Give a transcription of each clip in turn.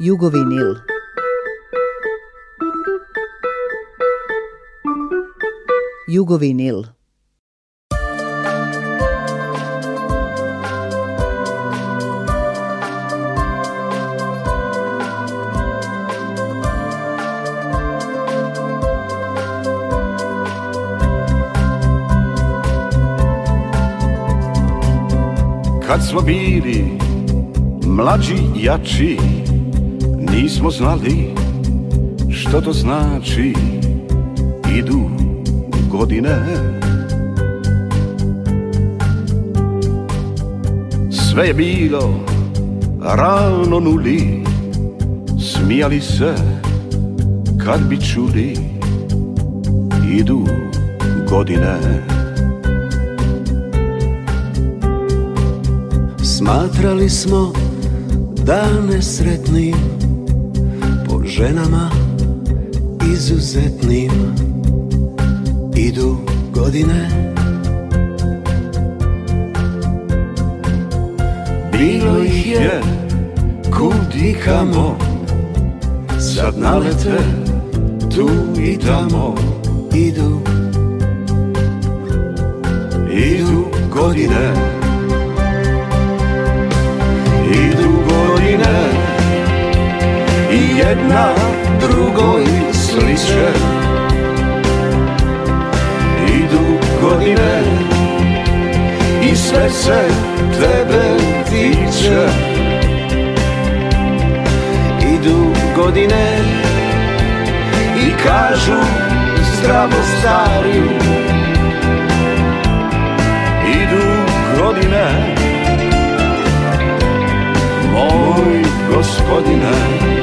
Jugovi nil Kad smo bili mlađi jači Nismo znali što to znači Idu godine Sve je bilo rano nuli Smijali se kad bi čuli Idu godine Smatrali smo dane sretnim ženama izuzetnim idu godine Bilo ih je kud i kamo Sad nalete tu i tamo Idu Idu godine Idu godine jedna drugoj sliče Idu godine i sve se tebe tiče Idu godine i kažu zdravo stari Idu godine moj gospodine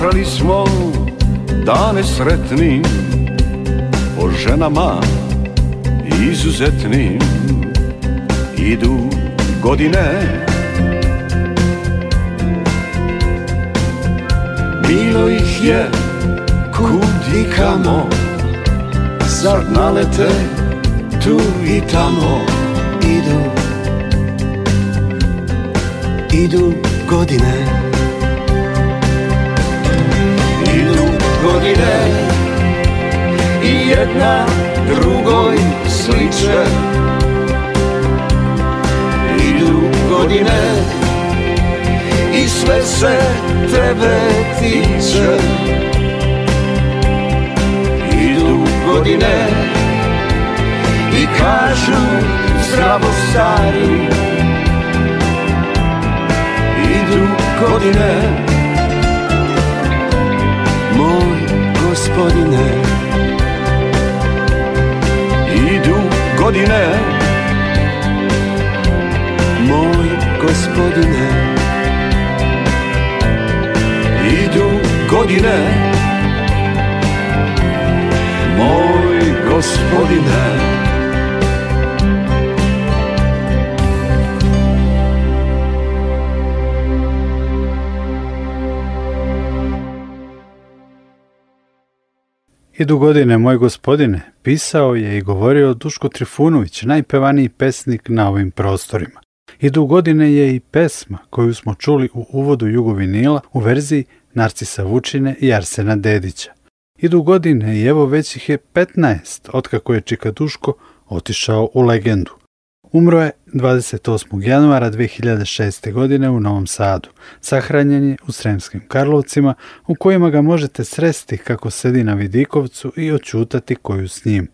Promatrali smo dane sretnim O ženama izuzetnim Idu godine Bilo ih je kud i kamo Zar nalete tu i tamo Idu Idu godine godine I jedna drugoj sliče Idu godine I sve se tebe tiče Idu godine I kažu zdravo stari Idu godine gospodine Idu godine Moj gospodine Idu godine Moj gospodine Idu godine, moj gospodine, pisao je i govorio Duško Trifunović, najpevaniji pesnik na ovim prostorima. Idu godine je i pesma koju smo čuli u uvodu Jugovinila u verziji Narcisa Vučine i Arsena Dedića. Idu godine i evo već ih je 15 otkako je Čika Duško otišao u legendu. Umro je 28. januara 2006. godine u Novom Sadu. Sahranjen je u Sremskim Karlovcima u kojima ga možete sresti kako sedi na vidikovcu i očutati koju s njim.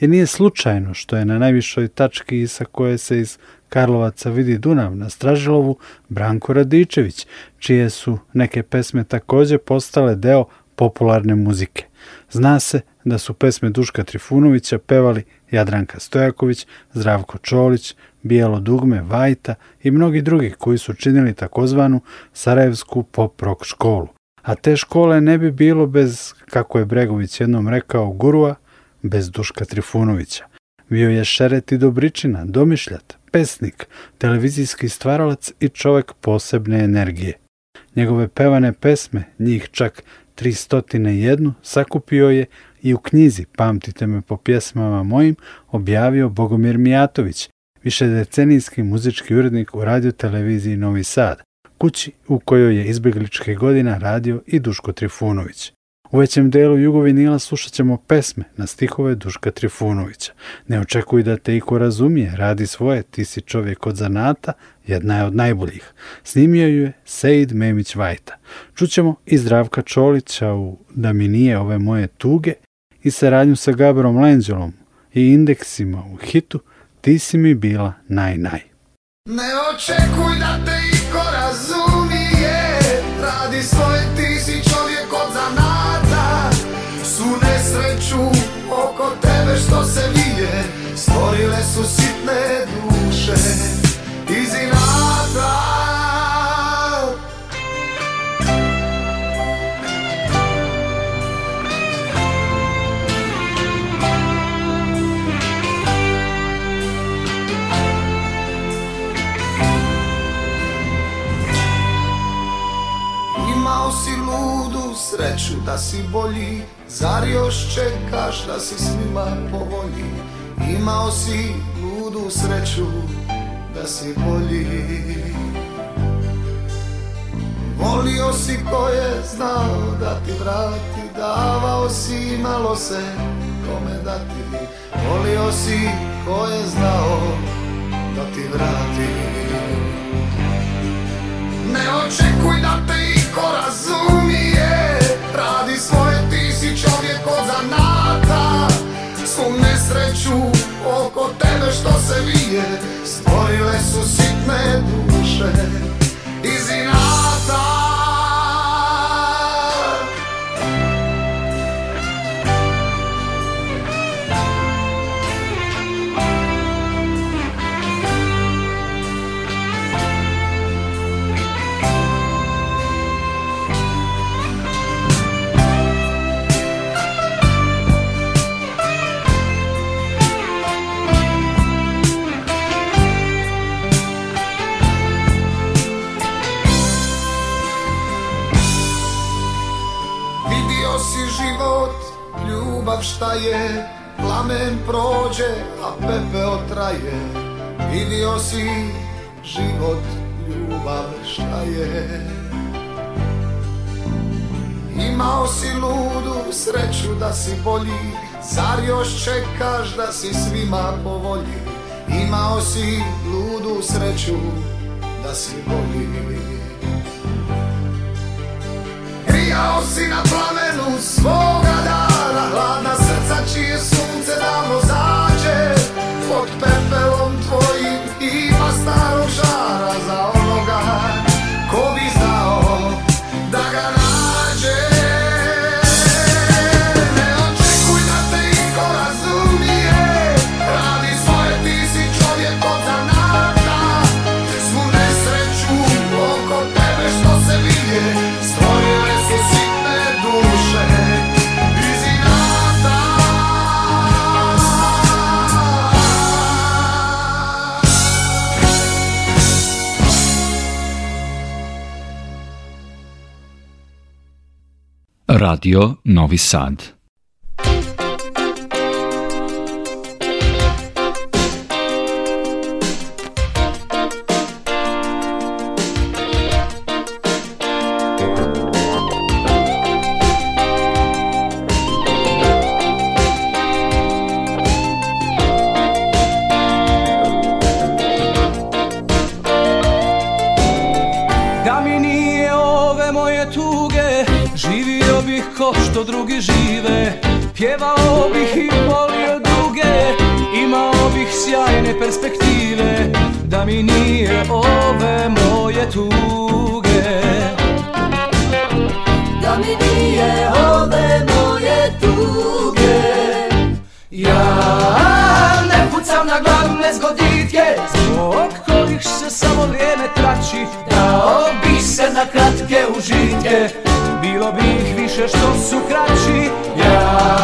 Jer nije slučajno što je na najvišoj tački sa koje se iz Karlovaca vidi Dunav na Stražilovu Branko Radičević, čije su neke pesme također postale deo popularne muzike – Zna se da su pesme Duška Trifunovića pevali Jadranka Stojaković, Zdravko Čolić, Bijelo dugme Vajta i mnogi drugi koji su činili takozvanu Sarajevsku pop rock školu. A te škole ne bi bilo bez, kako je Bregović jednom rekao, gurua, bez Duška Trifunovića. Bio je šeret i dobričina, domišljat, pesnik, televizijski stvaralac i čovek posebne energije. Njegove pevane pesme, njih čak 301 sakupio je i u knjizi Pamtite me po pjesmama mojim objavio Bogomir Mijatović, višedecenijski muzički urednik u radioteleviziji Novi Sad, kući u kojoj je izbjegličke godina radio i Duško Trifunović. U većem delu Jugovinila slušat ćemo pesme na stihove Duška Trifunovića. Ne očekuj da te iko razumije, radi svoje, ti si čovjek od zanata, jedna je od najboljih. Snimio ju je Seid Memić Vajta. Čućemo i Zdravka Čolića u Da mi nije ove moje tuge i saradnju sa Gabrom Lenđelom i indeksima u hitu Ti si mi bila naj naj. Ne očekuj da te iko razumije Radi svoje ti si čovjek od zanata Su nesreću oko tebe što se vidje Stvorile su sitne duše iz Imao si ludu sreću da si bolji Zar još čekaš da si svima povolji Imao si ludu sreću da si bolji Volio si ko je znao da ti vrati Davao si malo se kome dati Volio si ko je znao da ti vrati Ne očekuj da te iko razumije Radi svoje ti si čovjek od zanata Svu nesreću oko tebe što se vidi dvije Stvorile su sitne duše Iz inata šta je, plamen prođe, a pepe traje. Vidio si život, ljubav šta je. Imao si ludu sreću da si bolji, zar još čekaš da si svima povolji? Imao si ludu sreću da si bolji. Grijao si na plamenu svoga dana, hladna srca čije sunce davno završeno Radio Novi Sad. zgoditke Zbog kojih se samo vrijeme trači Dao bi se na kratke užitke Bilo bi ih više što su kraći Ja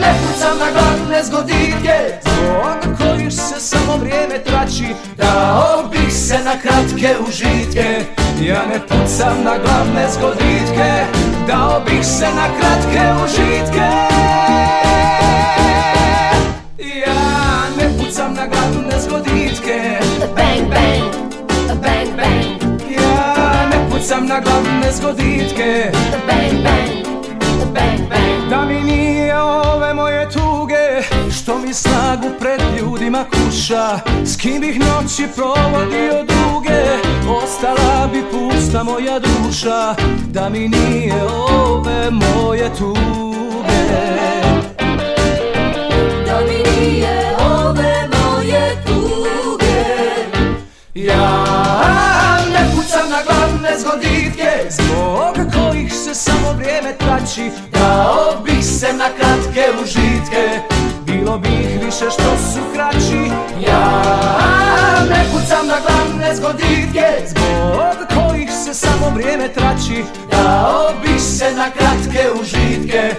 ne pucam na glavne zgoditke Zbog kojih se samo vrijeme trači Dao bi se na kratke užitke Ja ne pucam na glavne zgoditke Dao bih se na kratke užitke sam na gradu zgoditke Bang, bang, bang, bang Ja ne pucam na gradu zgoditke Bang, bang, bang, bang Da mi nije ove moje tuge Što mi snagu pred ljudima kuša S kim bih noći provodio duge Ostala bi pusta moja duša Da mi nije ove moje tuge Da mi nije ove moje tuge Ja ne pucam na glavne zgoditke Zbog kojih se samo vrijeme trači Dao bih se na kratke užitke Bilo bih više što su kraći Ja ne pucam na glavne zgoditke Zbog kojih se samo vrijeme trači Dao bih se na kratke užitke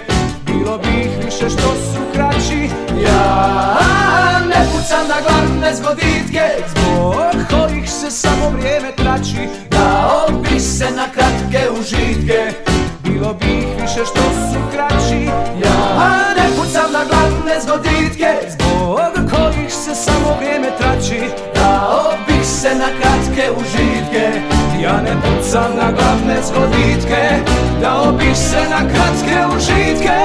bez goditke Zbog kojih se samo vrijeme trači Dao bi se na kratke užitke Bilo bi više što su kraći Ja ne pucam na glavne zgoditke Zbog kojih se samo vrijeme trači Dao bi se na kratke užitke Ja ne pucam na glavne zgoditke Dao bi se na kratke užitke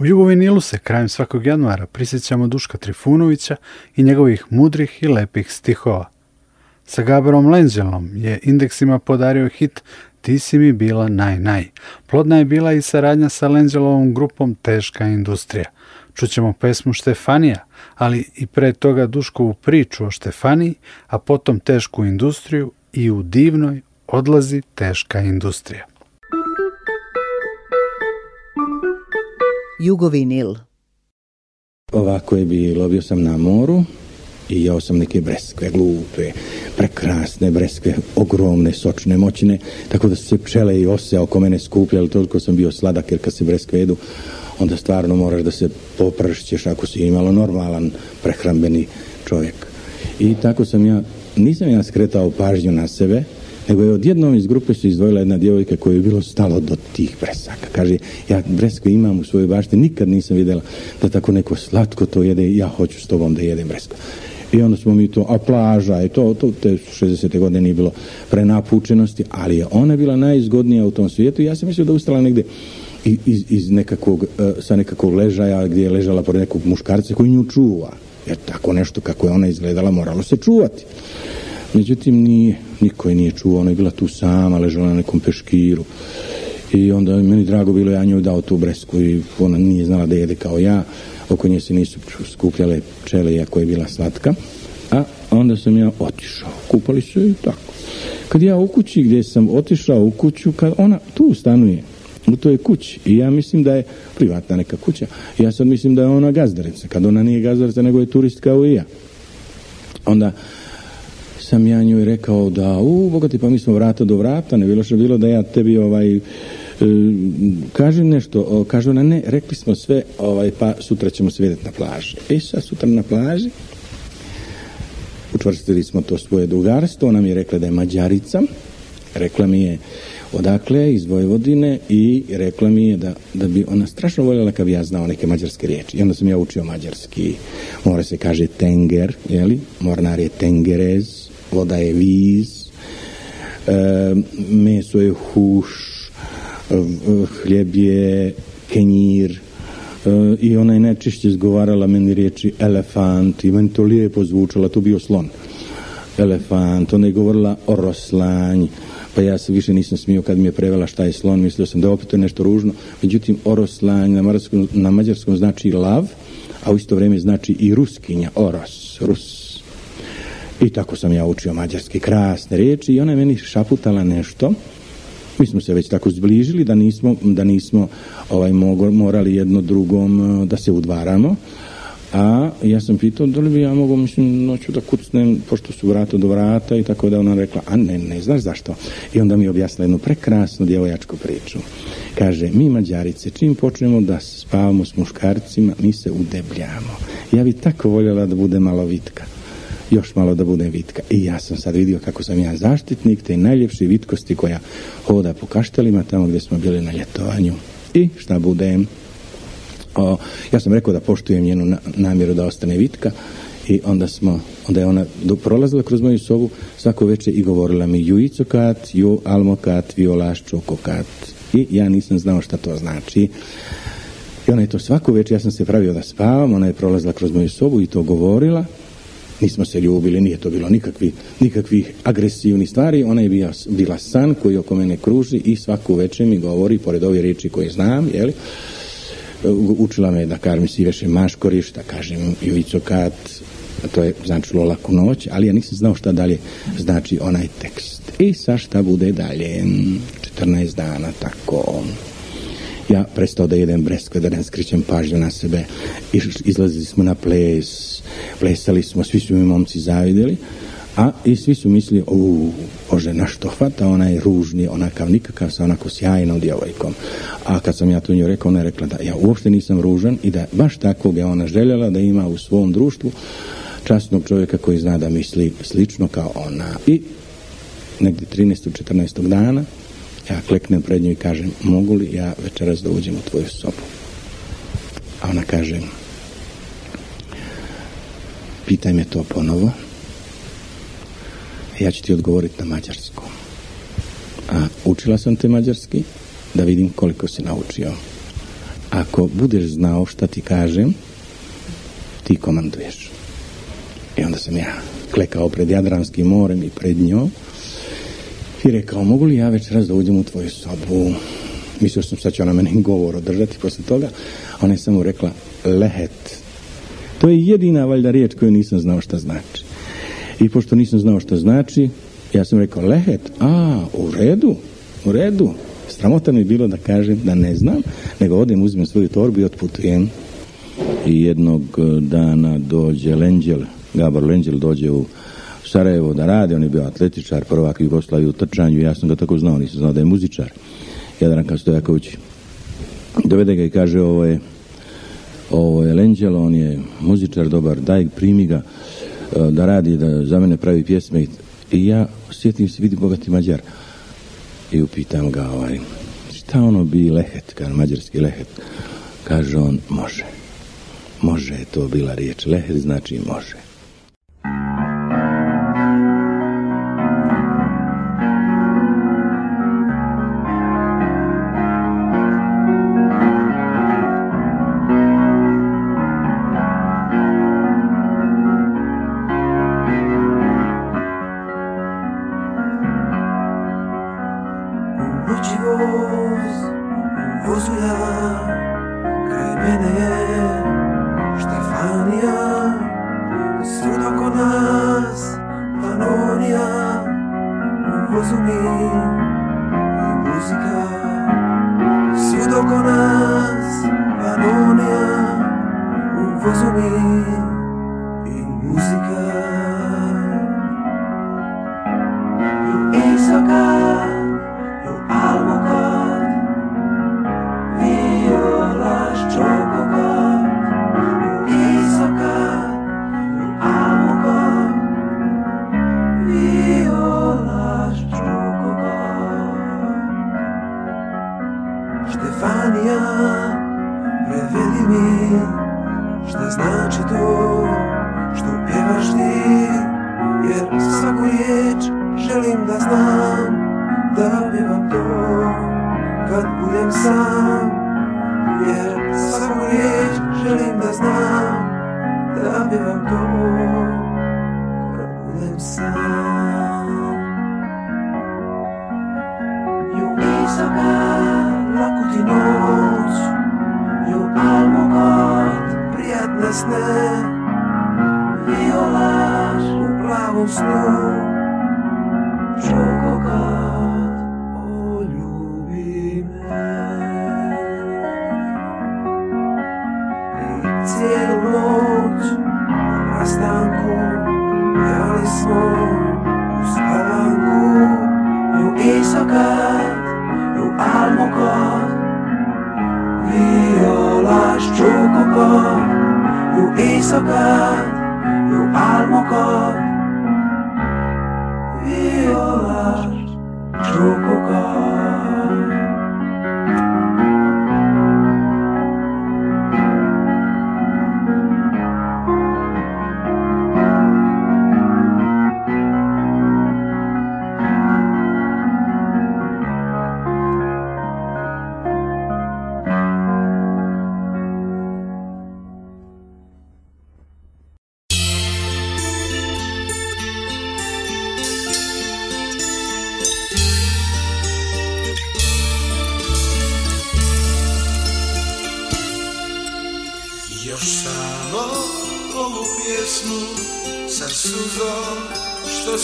U Jugovinilu se krajem svakog januara prisjećamo Duška Trifunovića i njegovih mudrih i lepih stihova. Sa Gaberom Lenđelom je indeksima podario hit Ti si mi bila naj naj. Plodna je bila i saradnja sa Lenđelovom grupom Teška industrija. Čućemo pesmu Štefanija, ali i pre toga Duškovu priču o Štefaniji, a potom Tešku industriju i u divnoj odlazi Teška industrija. Jugovinil. Ovako je bilo, bio sam na moru i jao sam neke breskve, glupe, prekrasne breskve, ogromne, sočne, moćne, tako da su se pčele i ose oko mene skupljali, toliko sam bio sladak, jer kad se breskve jedu, onda stvarno moraš da se popršćeš ako si imalo normalan prehrambeni čovjek. I tako sam ja, nisam ja skretao pažnju na sebe, nego je odjednom iz grupe se izdvojila jedna djevojka koja je bilo stalo do tih bresaka. Kaže, ja breskve imam u svojoj bašti, nikad nisam vidjela da tako neko slatko to jede, ja hoću s tobom da jedem bresku I onda smo mi to, a plaža i to, to te 60. godine nije bilo prenapučenosti, ali je ona bila najizgodnija u tom svijetu i ja sam mislio da ustala negdje iz, iz nekakvog, e, sa nekakvog ležaja gdje je ležala pored nekog muškarca koji nju čuva. Jer tako nešto kako je ona izgledala moralo se čuvati. Međutim, nije, niko je nije čuo, ona je bila tu sama, ležala na nekom peškiru. I onda meni drago bilo, ja njoj dao tu bresku i ona nije znala da jede kao ja, oko nje se nisu skupljale pčele, iako je bila slatka. A onda sam ja otišao, kupali su i tako. Kad ja u kući gdje sam otišao u kuću, kad ona tu stanuje, u toj kući. I ja mislim da je privatna neka kuća. Ja sad mislim da je ona gazdarica. Kad ona nije gazdarica, nego je turist kao i ja. Onda sam ja njoj rekao da, u, bogati, pa mi smo vrata do vrata, ne bilo što bilo da ja tebi ovaj, e, kaže nešto, kaže ona ne, rekli smo sve, ovaj, pa sutra ćemo se vidjeti na plaži. E sad sutra na plaži, učvrstili smo to svoje dugarstvo, ona mi je rekla da je Mađarica, rekla mi je odakle, iz Vojvodine i rekla mi je da, da bi ona strašno voljela kad bi ja znao neke mađarske riječi. I onda sam ja učio mađarski, mora se kaže tenger, jeli, mornar je tengerez, voda je viz, e, meso je huš, hljeb je kenjir, e, i ona je najčešće izgovarala meni riječi elefant i meni to lijepo zvučalo, to bio slon elefant, ona je govorila o pa ja se više nisam smio kad mi je prevela šta je slon, mislio sam da je opet nešto ružno međutim oroslanj na, mađarskom, na mađarskom znači lav a u isto vrijeme znači i ruskinja, oros, rus i tako sam ja učio mađarski krasne riječi i ona je meni šaputala nešto. Mi smo se već tako zbližili da nismo, da nismo ovaj, morali jedno drugom e, da se udvaramo. A ja sam pitao da li bi ja mogao, mislim, noću da kucnem, pošto su vrata do vrata i tako da ona rekla, a ne, ne znaš zašto. I onda mi je objasnila jednu prekrasnu djevojačku priču. Kaže, mi mađarice, čim počnemo da spavamo s muškarcima, mi se udebljamo. Ja bi tako voljela da bude malo vitka još malo da budem vitka. I ja sam sad vidio kako sam ja zaštitnik te najljepši vitkosti koja hoda po kaštelima tamo gdje smo bili na ljetovanju. I šta budem? O, ja sam rekao da poštujem njenu namjeru da ostane vitka i onda smo, onda je ona do, prolazila kroz moju sobu svako večer i govorila mi juicokat, ju almokat, violaš čokokat. I ja nisam znao šta to znači. I ona je to svaku večer, ja sam se pravio da spavam, ona je prolazila kroz moju sobu i to govorila nismo se ljubili, nije to bilo nikakvi, nikakvih agresivnih stvari, ona je bila, san koji oko mene kruži i svaku večer mi govori, pored ove riječi koje znam, jeli, učila me da si veše maškoriš, da kažem a to je značilo laku noć, ali ja nisam znao šta dalje znači onaj tekst. I sa šta bude dalje? 14 dana, tako ja prestao da jedem breskve, da ne skrićem pažnju na sebe. Izlazili smo na ples, plesali smo, svi su mi momci zavidjeli, a i svi su mislili, u, bože, na što hvata, ona je ružni, ona nikakav sa onako sjajnom djevojkom. A kad sam ja to nju rekao, ona je rekla da ja uopšte nisam ružan i da baš tako je ona željela da ima u svom društvu časnog čovjeka koji zna da misli slično kao ona. I negdje 13. 14. dana ja kleknem pred nju i kažem, mogu li ja večeras da uđem u tvoju sobu? A ona kaže, pitaj me to ponovo, ja ću ti odgovoriti na mađarsku. A učila sam te mađarski, da vidim koliko si naučio. Ako budeš znao šta ti kažem, ti komanduješ. I onda sam ja klekao pred Jadranskim morem i pred njom, i rekao, mogu li ja večeras da uđem u tvoju sobu? Mislio sam sad će ona meni govor održati posle toga, ona je samo rekla lehet. To je jedina valjda riječ koju nisam znao šta znači. I pošto nisam znao šta znači, ja sam rekao lehet, a u redu, u redu. Sramota mi je bilo da kažem da ne znam, nego odem, uzmem svoju torbu i otputujem. I jednog dana dođe Lenđel, Gabor Lenđel dođe u Sarajevo da radi, on je bio atletičar, prvak Jugoslavije u trčanju, ja sam ga tako znao, nisam znao da je muzičar, Jadranka Stojaković. Dovede ga i kaže, ovo je, ovo je Lenđelo, on je muzičar dobar, daj primi ga e, da radi, da za mene pravi pjesme. I ja sjetim se, vidim, bogati Mađar. I upitam ga, ovaj, šta ono bi lehet, kaže mađarski lehet. Kaže on, može. Može je to bila riječ. Lehet znači može.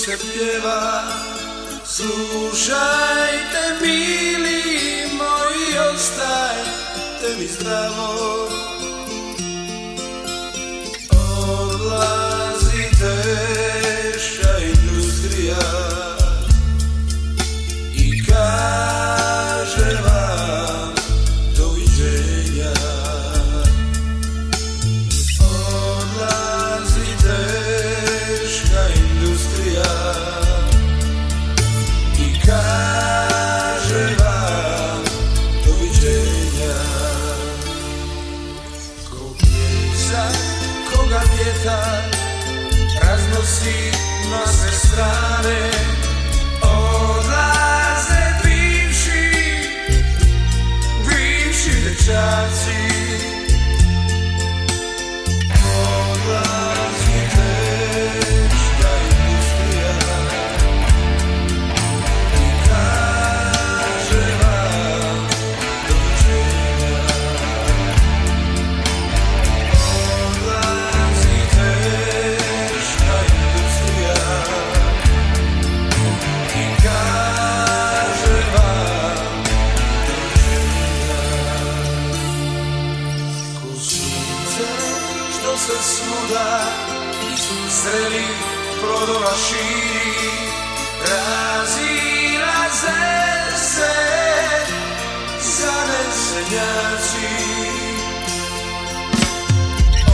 se pjeva Slušajte mili moji ostajte mi zdravo se svuda sreli prodora širi razira se zanesenjaci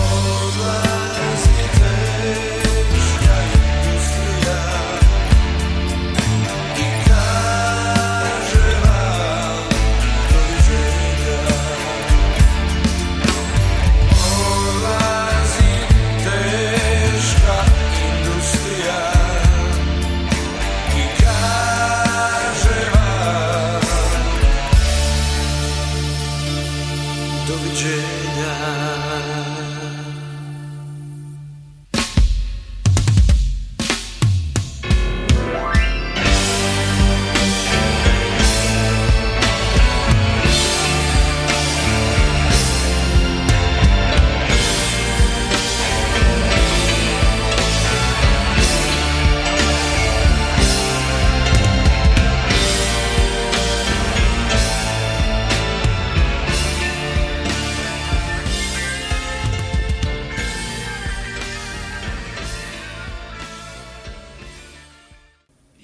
odlazi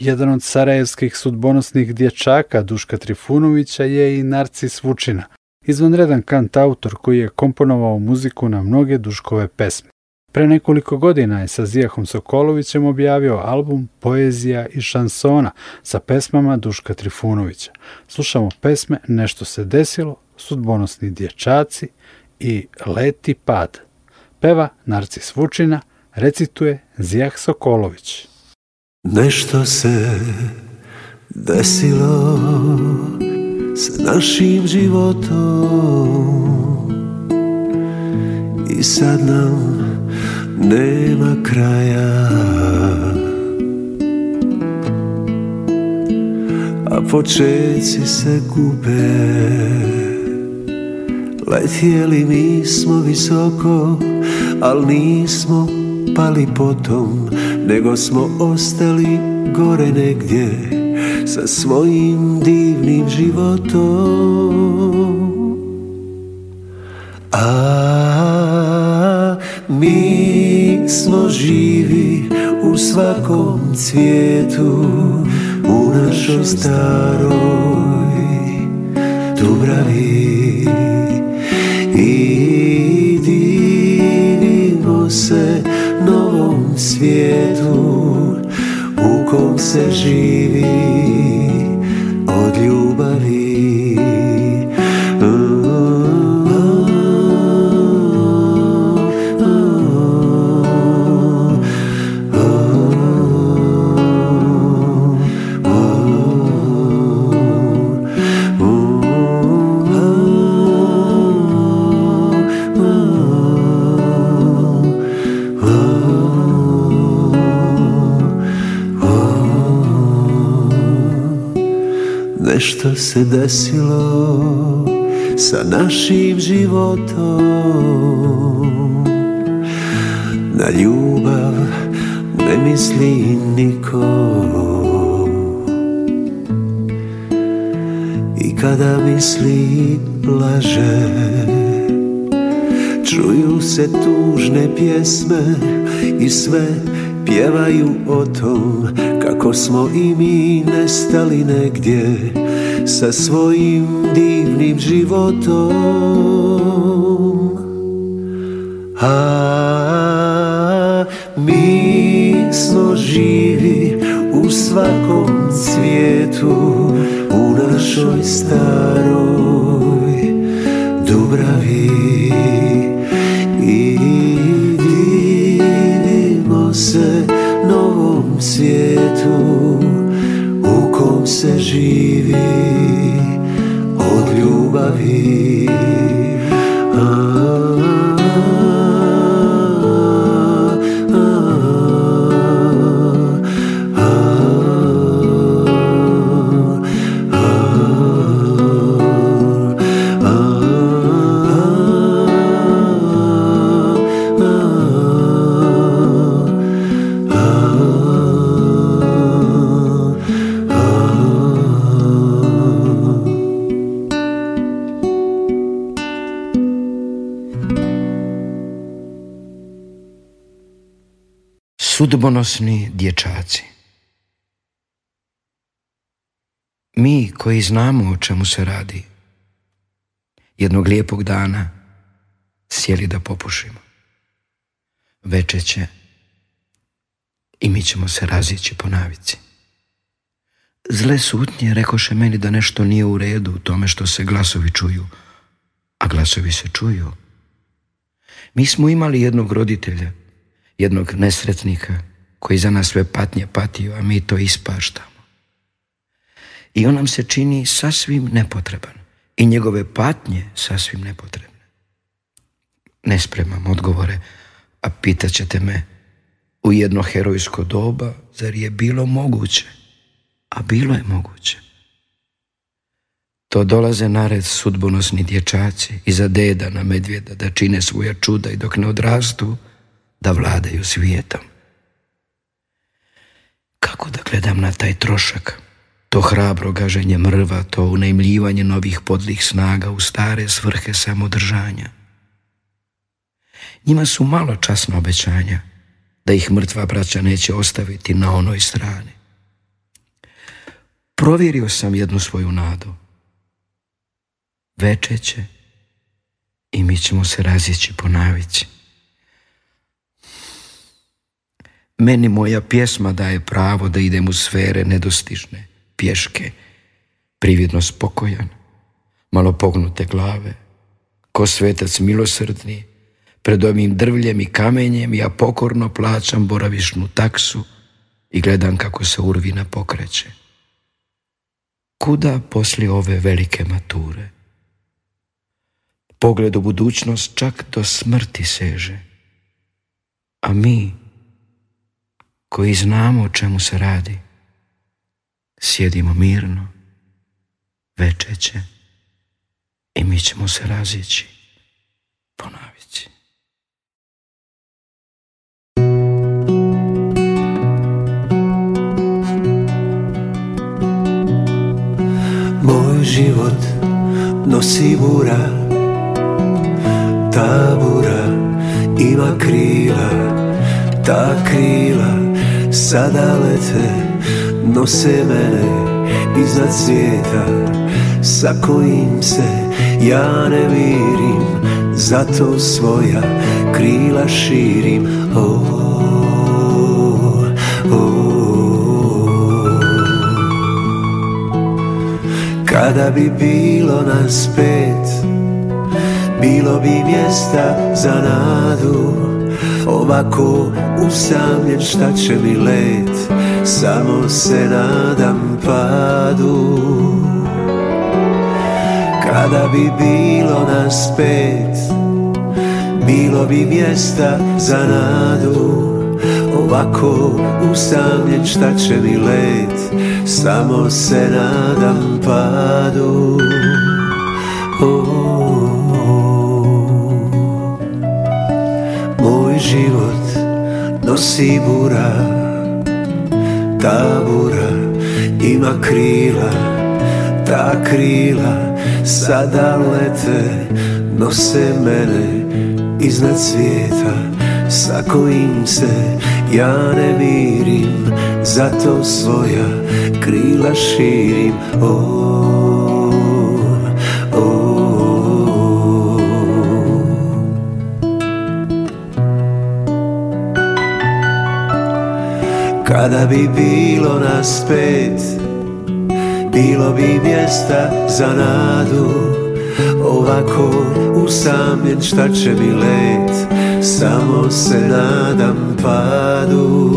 Jedan od sarajevskih sudbonosnih dječaka Duška Trifunovića je i Narcis Vučina, izvanredan kantautor koji je komponovao muziku na mnoge Duškove pesme. Pre nekoliko godina je sa Zijahom Sokolovićem objavio album Poezija i šansona sa pesmama Duška Trifunovića. Slušamo pesme Nešto se desilo, Sudbonosni dječaci i Leti pad. Peva Narcis Vučina, recituje Zijah Sokolović. Nešto se desilo s našim životom I sad nam nema kraja A počeci se gube Letjeli mi smo visoko, al nismo pali potom nego smo ostali gore negdje sa svojim divnim životom a mi smo živi u svakom cvijetu u našoj staroj Dubravi i divimo se svijetu u kom se živi od ljubavi što se desilo sa našim životom Na ljubav ne misli niko I kada misli blaže Čuju se tužne pjesme i sve pjevaju o tom kako smo i mi nestali negdje sa svojim divnim životom a smo živi u svakom svijetu u našoj staroj Dubravi i se novom svijetu se živi od ljubavi sudbonosni dječaci. Mi koji znamo o čemu se radi, jednog lijepog dana sjeli da popušimo. Veče će i mi ćemo se razići po navici. Zle sutnje rekoše meni da nešto nije u redu u tome što se glasovi čuju, a glasovi se čuju. Mi smo imali jednog roditelja jednog nesretnika koji za nas sve patnje patio, a mi to ispaštamo. I on nam se čini sasvim nepotreban i njegove patnje sasvim nepotrebne. Ne spremam odgovore, a pitat ćete me u jedno herojsko doba, zar je bilo moguće? A bilo je moguće. To dolaze nared sudbonosni dječaci iza deda na medvjeda da čine svoja čuda i dok ne odrastu, da vladaju svijetom. Kako da gledam na taj trošak? To hrabro gaženje mrva, to unajmljivanje novih podlih snaga u stare svrhe samodržanja. Njima su malo časna obećanja da ih mrtva braća neće ostaviti na onoj strani. Provjerio sam jednu svoju nadu. Veče će i mi ćemo se razići ponavići. Meni moja pjesma daje pravo da idem u sfere nedostižne, pješke, prividno spokojan, malo pognute glave, ko svetac milosrdni, pred ovim drvljem i kamenjem ja pokorno plaćam boravišnu taksu i gledam kako se urvina pokreće. Kuda posli ove velike mature? Pogled u budućnost čak do smrti seže, a mi koji znamo o čemu se radi. Sjedimo mirno, će i mi ćemo se razići Ponavići Moj život nosi bura, ta bura ima krila, ta krila Sada lete, nose mene iza svijeta Sa kojim se ja ne mirim Zato svoja krila širim oh, Kada bi bilo nas pet Bilo bi mjesta za nadu Ovako usamljen šta će mi let Samo se nadam padu Kada bi bilo nas pet Bilo bi mjesta za nadu Ovako usamljen šta će mi let Samo se nadam padu oh. život nosi bura Ta bura ima krila Ta krila sada lete Nose mene iznad svijeta Sa kojim se ja ne mirim Zato svoja krila širim o. Kada bi bilo nas pet Bilo bi mjesta za nadu Ovako usamljen šta će mi let Samo se nadam padu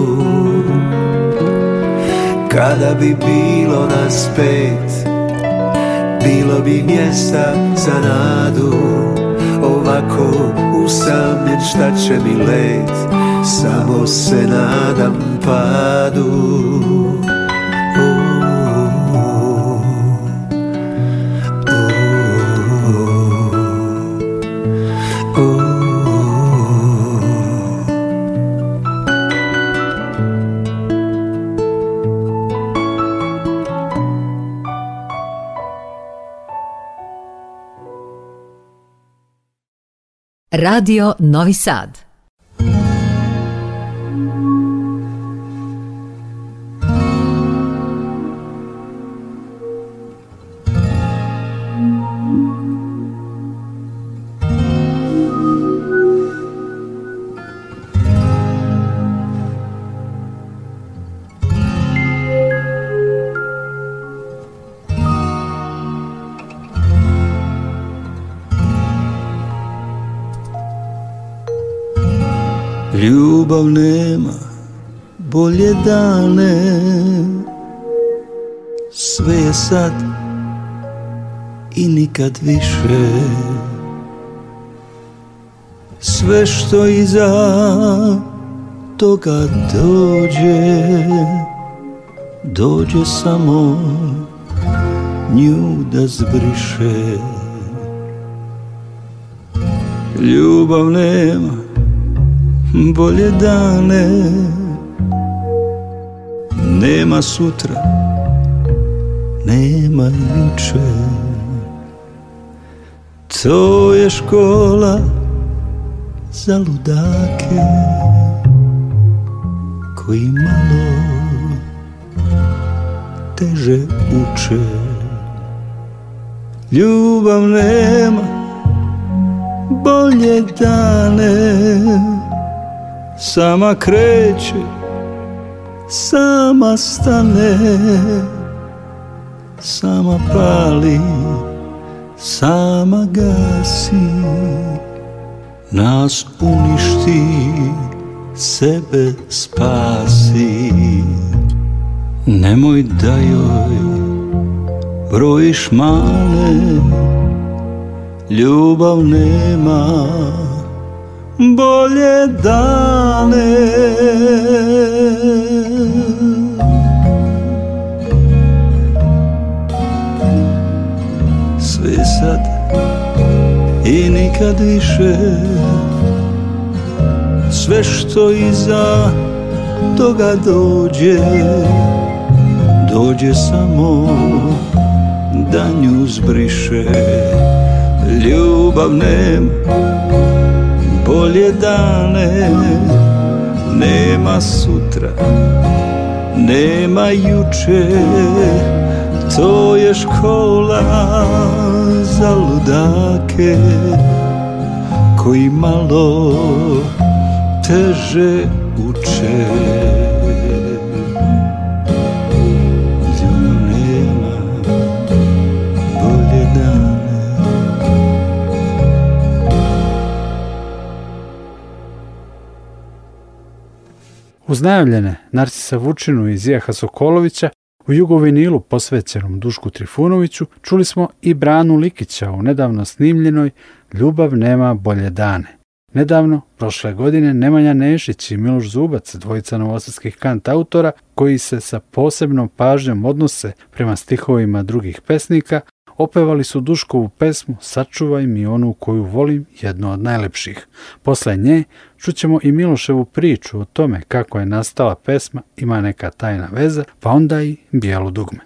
Kada bi bilo nas pet Bilo bi mjesta za nadu Ovako usamljen šta će mi let Samo se nadam o. Radio Novi Sad Ljubav nema bolje dane Sve je sad i nikad više Sve što iza toga dođe Dođe samo nju da zbriše Ljubav nema bolje dane Nema sutra, nema juče To je škola za ludake Koji malo teže uče Ljubav nema bolje dane sama kreće, sama stane, sama pali, sama gasi, nas uništi, sebe spasi. Nemoj da joj brojiš mane, ljubav nema, bolje dane svi sad i nikad više Sve što iza toga dođe Dođe samo da nju zbriše Ljubav nema bolje dane Nema sutra, nema juče To je škola za ludake Koji malo teže uče Uz najavljene Narcisa Vučinu i Zijaha Sokolovića u Jugovinilu posvećenom Dušku Trifunoviću čuli smo i Branu Likića u nedavno snimljenoj Ljubav nema bolje dane. Nedavno, prošle godine, Nemanja Nešić i Miloš Zubac, dvojica novosadskih kant autora, koji se sa posebnom pažnjom odnose prema stihovima drugih pesnika, opevali su Duškovu pesmu Sačuvaj mi onu koju volim, jednu od najlepših. Posle nje čućemo i Miloševu priču o tome kako je nastala pesma Ima neka tajna veza, pa onda i bijelu dugme.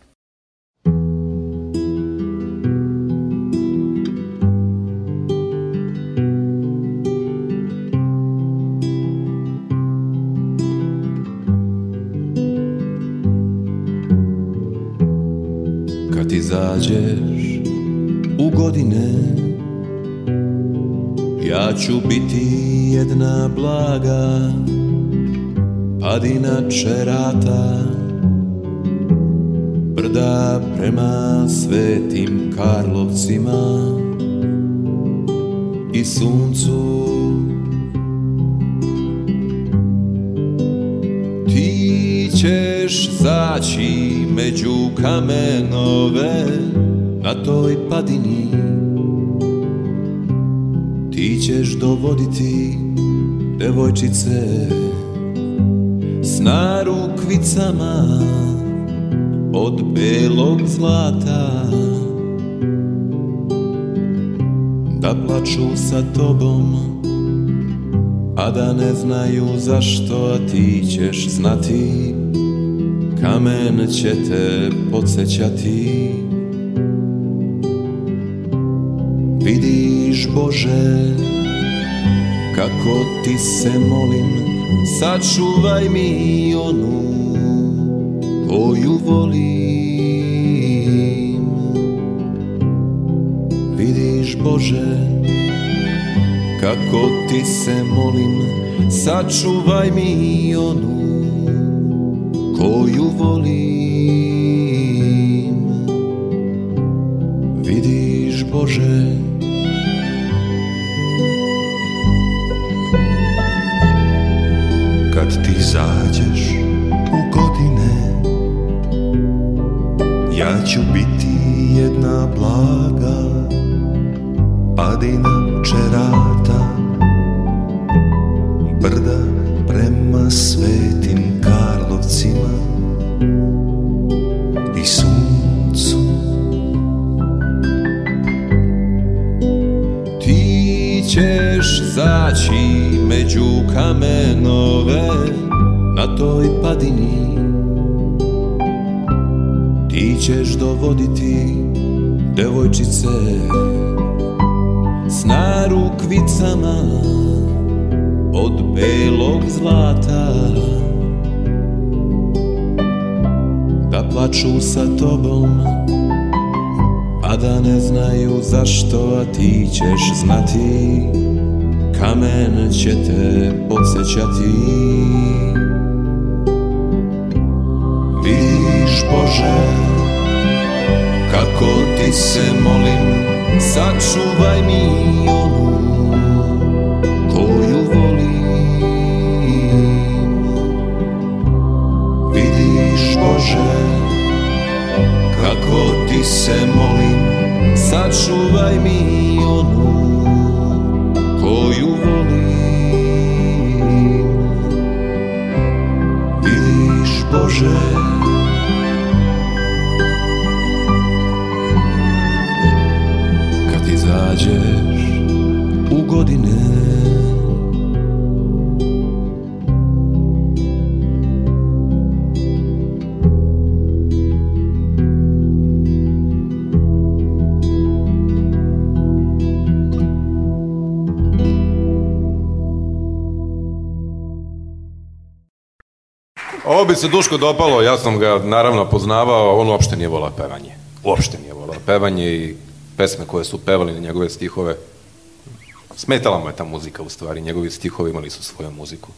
Kad izađe godine Ja ću biti jedna blaga Padina čerata Brda prema svetim Karlovcima I suncu Ti ćeš zaći među kamenove na toj padini Ti ćeš dovoditi devojčice S narukvicama od belog zlata Da plaču sa tobom a da ne znaju zašto, a ti ćeš znati Kamen će te podsjećati Bože kako ti se molim sačuvaj mi onu koju volim vidiš Bože kako ti se molim sačuvaj mi onu koju volim padina čerata Brda prema svetim Karlovcima I suncu Ti ćeš zaći među kamenove Na toj padini Ti ćeš dovoditi devojčice na rukvicama od belog zlata Da plaču sa tobom, a da ne znaju zašto, a ti ćeš znati Kamen će te podsjećati Vidiš Bože, kako ti se molim sačuvaj mi onu koju volim Vidiš Bože kako ti se molim Sačuvaj mi onu koju volim Vidiš Bože Ovo bi se Duško dopalo, ja sam ga naravno poznavao, on uopšte nije volao pevanje. Uopšte nije volao pevanje i pesme koje su pevali na njegove stihove. Smetala mu je ta muzika u stvari, njegovi stihovi imali su svoju muziku.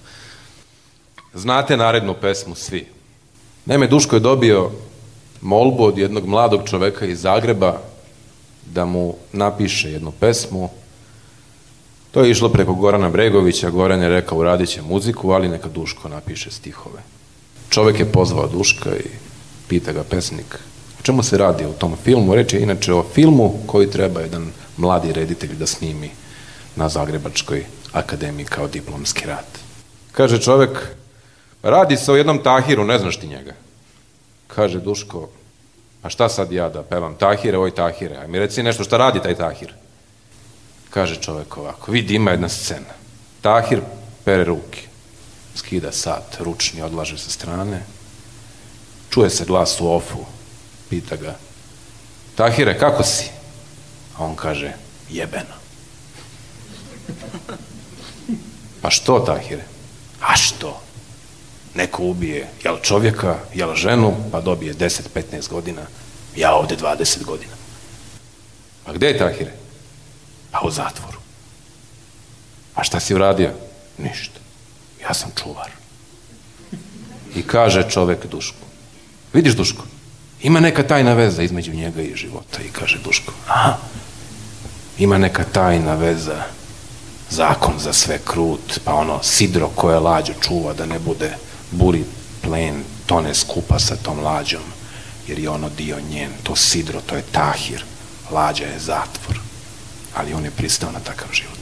Znate narednu pesmu svi. Naime, Duško je dobio molbu od jednog mladog čoveka iz Zagreba da mu napiše jednu pesmu. To je išlo preko Gorana Bregovića, Goran je rekao uradit će muziku, ali neka Duško napiše stihove. Čovjek je pozvao Duška i pita ga pesnik o čemu se radi u tom filmu. reći je inače o filmu koji treba jedan mladi reditelj da snimi na Zagrebačkoj akademiji kao diplomski rad. Kaže čovjek, radi se o jednom Tahiru, ne znaš ti njega. Kaže Duško, a šta sad ja da pevam Tahire, oj Tahire, a mi reci nešto šta radi taj Tahir. Kaže čovjek ovako, vidi ima jedna scena. Tahir pere ruke skida sat, ručni, odlaže sa strane. Čuje se glas u ofu, pita ga, Tahire, kako si? A on kaže, jebeno. Pa što, Tahire? A što? Neko ubije, jel čovjeka, jel ženu, pa dobije 10-15 godina, ja ovdje 20 godina. Pa gdje je Tahire? Pa u zatvoru. A šta si uradio? Ništa ja sam čuvar. I kaže čovek Duško, vidiš Duško, ima neka tajna veza između njega i života. I kaže Duško, aha, ima neka tajna veza, zakon za sve krut, pa ono sidro koje lađu čuva da ne bude buri plen, tone skupa sa tom lađom, jer je ono dio njen, to sidro, to je tahir, lađa je zatvor, ali on je pristao na takav život.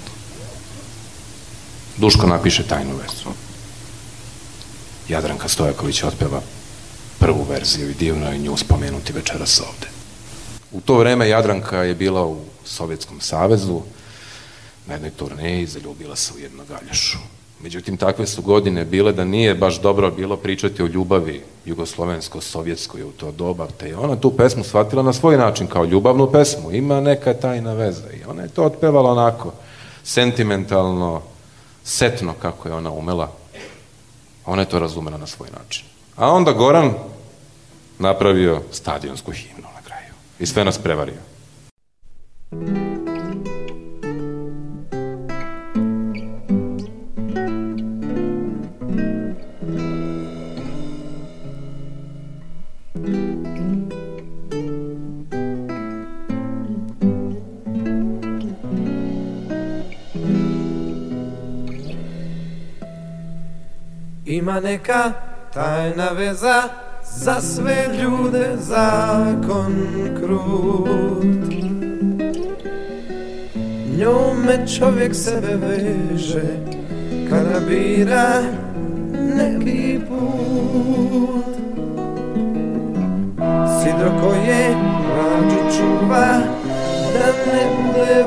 Duško napiše tajnu verzu. Jadranka Stojaković otpeva prvu verziju i divno je nju spomenuti večeras ovde. U to vreme Jadranka je bila u Sovjetskom savezu na jednoj turneji, zaljubila se u jednog Aljašu. Međutim, takve su godine bile da nije baš dobro bilo pričati o ljubavi jugoslovensko-sovjetskoj u to doba, te je ona tu pesmu shvatila na svoj način, kao ljubavnu pesmu. Ima neka tajna veza i ona je to otpevala onako, sentimentalno, setno kako je ona umela. Ona je to razumela na svoj način. A onda Goran napravio stadionsku himnu na kraju. I sve nas prevario. Ima neka tajna veza za sve ljude zakon krut Njome čovjek sebe veže kada bira neki put Sidro koje rađu čuva da ne bude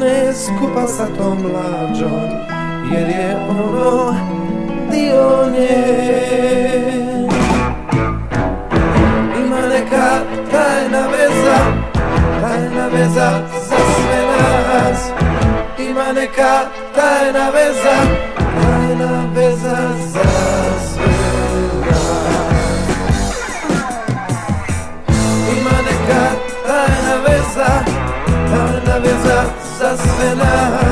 ne skupa sa tom mlađom Jer je ono dio nje Ima neka tajna veza Tajna veza za sve nas Ima neka tajna veza Tajna veza za Allah.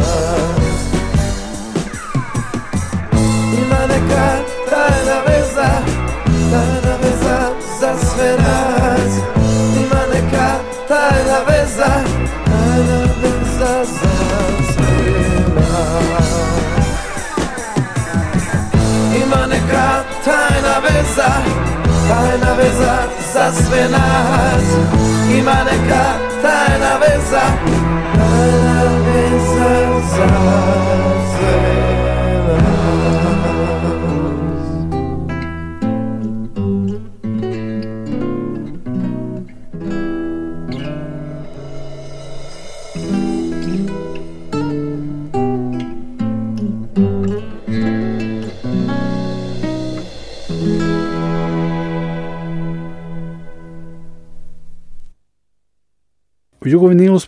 I na neka tajna veza, tajna veza za sve nas Ima neka tajna veza, tajna veza za sve nas Ima neka tajna veza, tajna veza za sve nas Ima neka tajna veza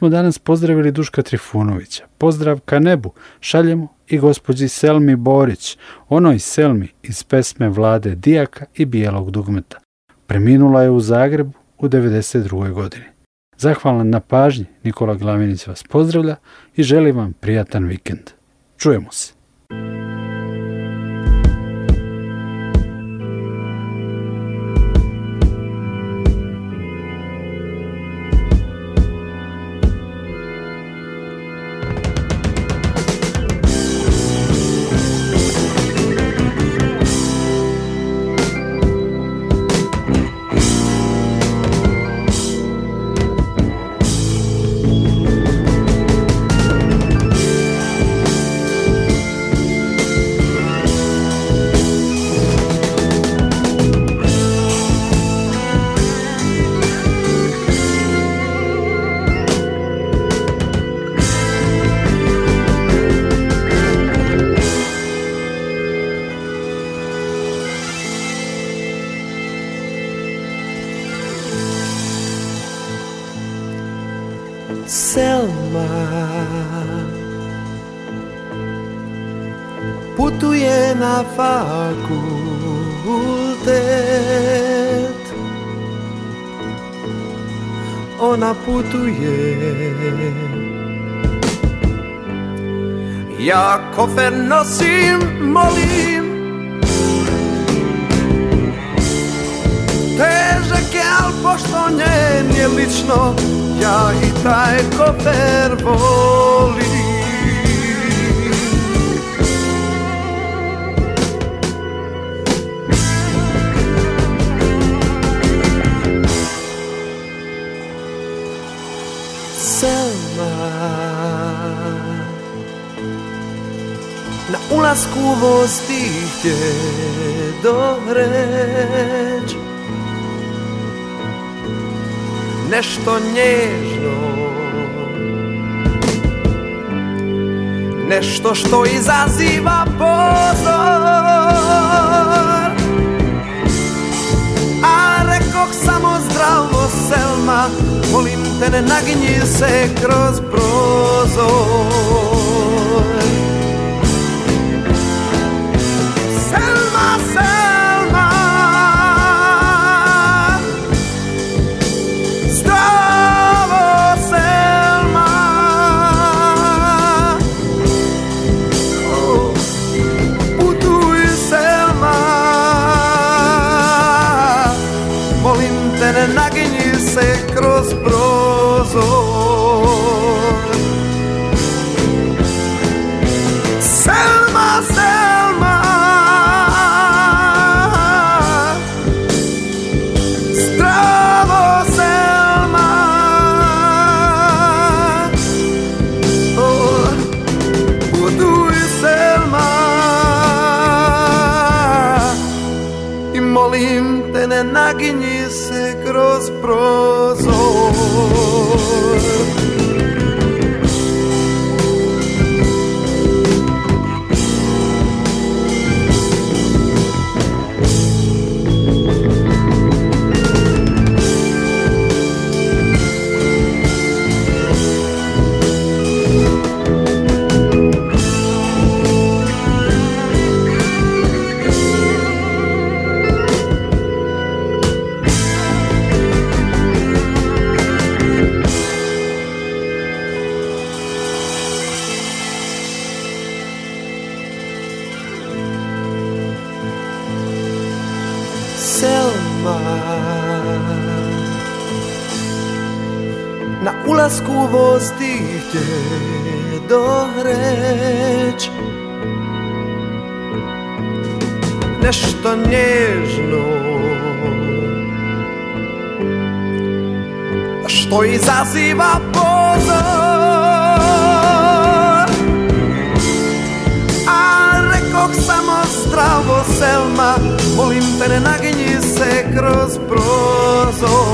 smo danas pozdravili Duška Trifunovića. Pozdrav ka nebu, šaljemo i gospođi Selmi Borić, onoj Selmi iz pesme Vlade Dijaka i Bijelog dugmeta. Preminula je u Zagrebu u 92. godini. Zahvalan na pažnji, Nikola Glavinić vas pozdravlja i želim vam prijatan vikend. Čujemo se. Potuje, putuje Ja kofer nosim, molim Težak je, al pošto njen je lično Ja i taj kofer volim ulasku voz te htjedo Nešto nježno Nešto što izaziva pozor A rekoh samo zdravo Selma Molim te ne naginji se kroz brod dohreć Nešto nježno Što izaziva pozor A rekoh samo zdravo Selma Molim te ne naginji se kroz prozor